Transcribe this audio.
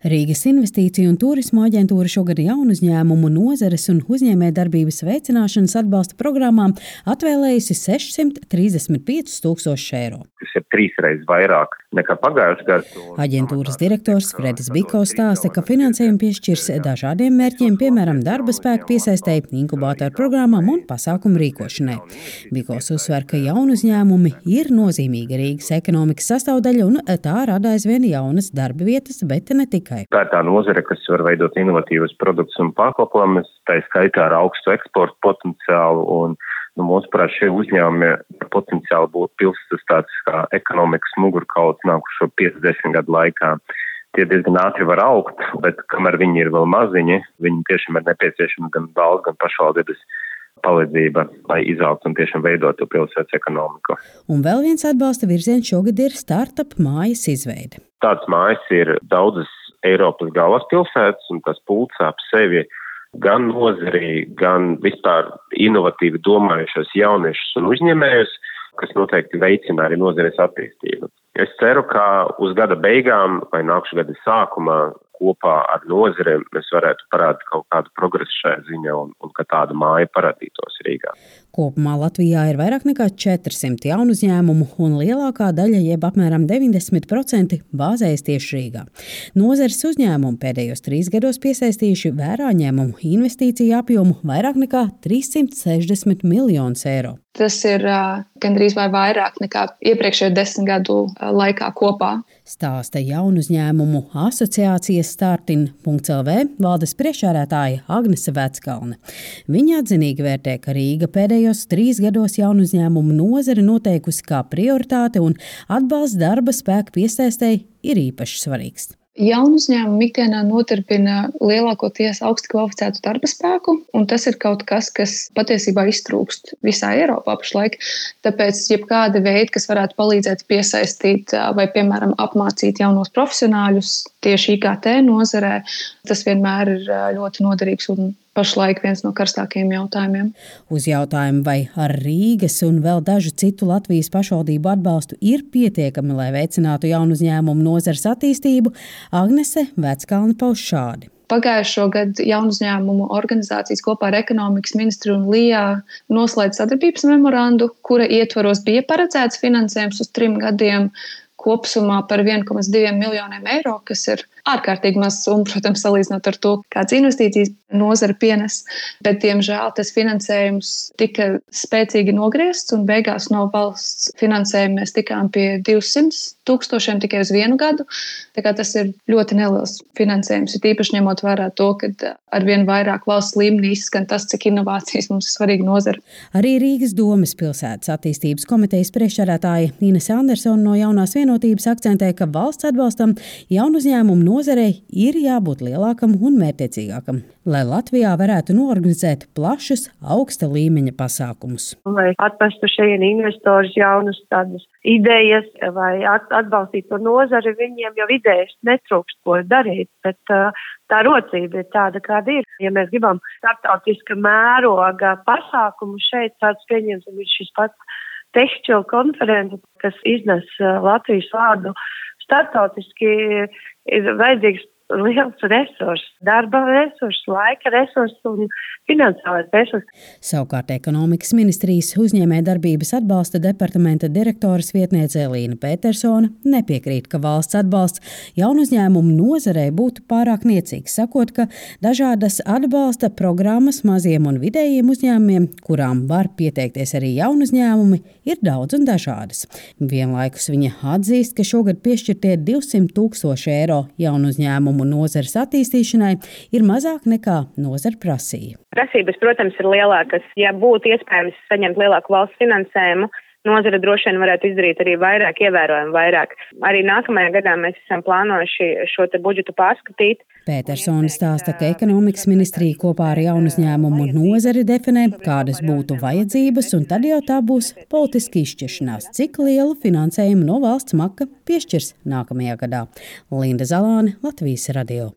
Rīgas investīciju un turismu aģentūra šogad jaunu uzņēmumu nozares un uzņēmējdarbības veicināšanas atbalsta programmām atvēlējusi 635 tūkstošus eiro. Tas ir trīsreiz vairāk nekā pagājušajā gadā. Aģentūras direktors Fredis Biko stāsta, ka finansējumu piešķirs dažādiem mērķiem, piemēram, darba spēku piesaistēji, inkubātoru programmām un pasākumu rīkošanai. Bikos uzsver, ka jaunu uzņēmumi ir nozīmīga Rīgas ekonomikas sastāvdaļa un tā rada aizvien jaunas darba vietas, bet ne tikai tikai. Tā ir tā nozare, kas var veidot inovatīvas produktus un pakalpojumus, tā skaitā ar augstu eksporta potenciālu. Un, nu, mūsuprāt, šie uzņēmumi potenciāli būtu pilsētas tāds kā ekonomikas mugurkauls nākušo 50 gadu laikā. Tie diezgan ātri var augt, bet kamēr viņi ir vēl maziņi, viņiem tiešām ir nepieciešama gan valsts, gan pašvaldības palīdzība, lai izaugtu un tiešām veidotu pilsētas ekonomiku. Un vēl viens atbalsta virziens šogad ir startup mājas izveide. Tādas mājas ir daudzas Eiropas galvaspilsētas, un tas pulcē ap sevi gan nozarī, gan vispār inovatīvi domājušos jauniešus un uzņēmējus, kas noteikti veicina arī nozares attīstību. Es ceru, ka uz gada beigām vai nākšu gada sākumā kopā ar nozarēm mēs varētu parādīt kaut kādu progresu šajā ziņā un, un ka tāda māja parādītos Rīgā. Kopumā Latvijā ir vairāk nekā 400 jaunu uzņēmumu, un lielākā daļa, jeb apmēram 90%, bāzējas tieši Rīgā. Nozares uzņēmumi pēdējos trīs gados piesaistījuši vērā ņēmumu investīciju apjomu vairāk nekā 360 miljonus eiro. Tas ir uh, gandrīz vai vairāk nekā iepriekšējo desmit gadu uh, laikā kopā. Stāsta jaunu uzņēmumu asociācijas startin.lv valdes priekšsēdētāja Agnese Veckalne. Viņa atzinīgi vērtē, ka Rīga pēdējos trīs gados jaunu uzņēmumu nozari noteikusi kā prioritāte un atbalsts darba spēku piesaistēji ir īpaši svarīgs. Jaunu uzņēmumu ikdienā nodarbina lielākoties augstu kvalificētu darba spēku, un tas ir kaut kas, kas patiesībā iztrūkst visā Eiropā pašlaik. Tāpēc, jebkāda veida, kas varētu palīdzēt piesaistīt vai, piemēram, apmācīt jaunos profesionāļus tieši IKT nozarē, tas vienmēr ir ļoti noderīgs un pašlaik viens no karstākajiem jautājumiem. Uz jautājumu, vai ar Rīgas un vēl dažu citu Latvijas pašvaldību atbalstu ir pietiekami, lai veicinātu jaunu uzņēmumu nozares attīstību, Agnese Veckalna pauž šādi. Pagājušo gadu jaunu uzņēmumu organizācijas kopā ar ekonomikas ministru un LIJā noslēdz sadarbības memorandu, kura ietvaros bija paredzēts finansējums uz trim gadiem kopsumā par 1,2 miljoniem eiro, kas ir ārkārtīgi maz summa, protams, salīdzinot ar to, kādas investīcijas nozara pienes. Bet, diemžēl, tas finansējums tika spēcīgi nogriezts, un beigās no valsts finansējuma mēs tikām pie 200 tūkstošiem tikai uz vienu gadu. Tas ir ļoti neliels finansējums, ir īpaši ņemot vērā to, ka ar vien vairāk valsts līmenī izskan tas, cik inovācijas mums ir svarīga nozara. Arī Rīgas domas pilsētas attīstības komitejas priekšsēdētāja Ines Andersona no jaunās vienotības akcentē, ka valsts atbalstam jaunu uzņēmumu nozarei ir jābūt lielākam un mērķiecīgākam, lai Latvijā varētu norganizēt plašus, augsta līmeņa pasākumus. Lai atvestu šeit investorus jaunus tādus idejas vai atbalstītu to nozari, viņiem jau idejas netrūkst, ko darīt, bet uh, tā rocība ir tāda, kāda ir. Ja mēs gribam starptautiska mēroga pasākumu šeit, tāds pieņemsim šis pats tehčila konferences, kas iznes Latvijas vārdu startautiski ir vajadzīgs liels resurss, darba resurss, laika resurss un finansiālais resurss. Savukārt ekonomikas ministrijas uzņēmējdarbības atbalsta departamenta direktoras vietniece Elīna Petersona nepiekrīt, ka valsts atbalsts jaunu uzņēmumu nozarei būtu pārāk niecīgs, sakot, ka dažādas atbalsta programmas maziem un vidējiem uzņēmumiem, kurām var pieteikties arī jaunu uzņēmumi, ir daudz un dažādas. Vienlaikus viņa atzīst, ka šogad piešķirtie 200 tūkstoši eiro jaunu uzņēmumu uzņēmumu nozares attīstīšanai ir mazāk nekā nozara prasīja. Prasības, protams, ir lielākas. Ja būtu iespējams saņemt lielāku valsts finansējumu, nozara droši vien varētu izdarīt arī vairāk, ievērojami vairāk. Arī nākamajā gadā mēs esam plānojuši šo budžetu pārskatīt. Petersons stāsta, ka ekonomikas ministrija kopā ar jaunu uzņēmumu nozari definē, kādas būtu vajadzības, un tad jau tā būs politiski izšķiršanās, cik lielu finansējumu no valsts maka piešķirs nākamajā gadā. Linda Zalāne, Latvijas radio.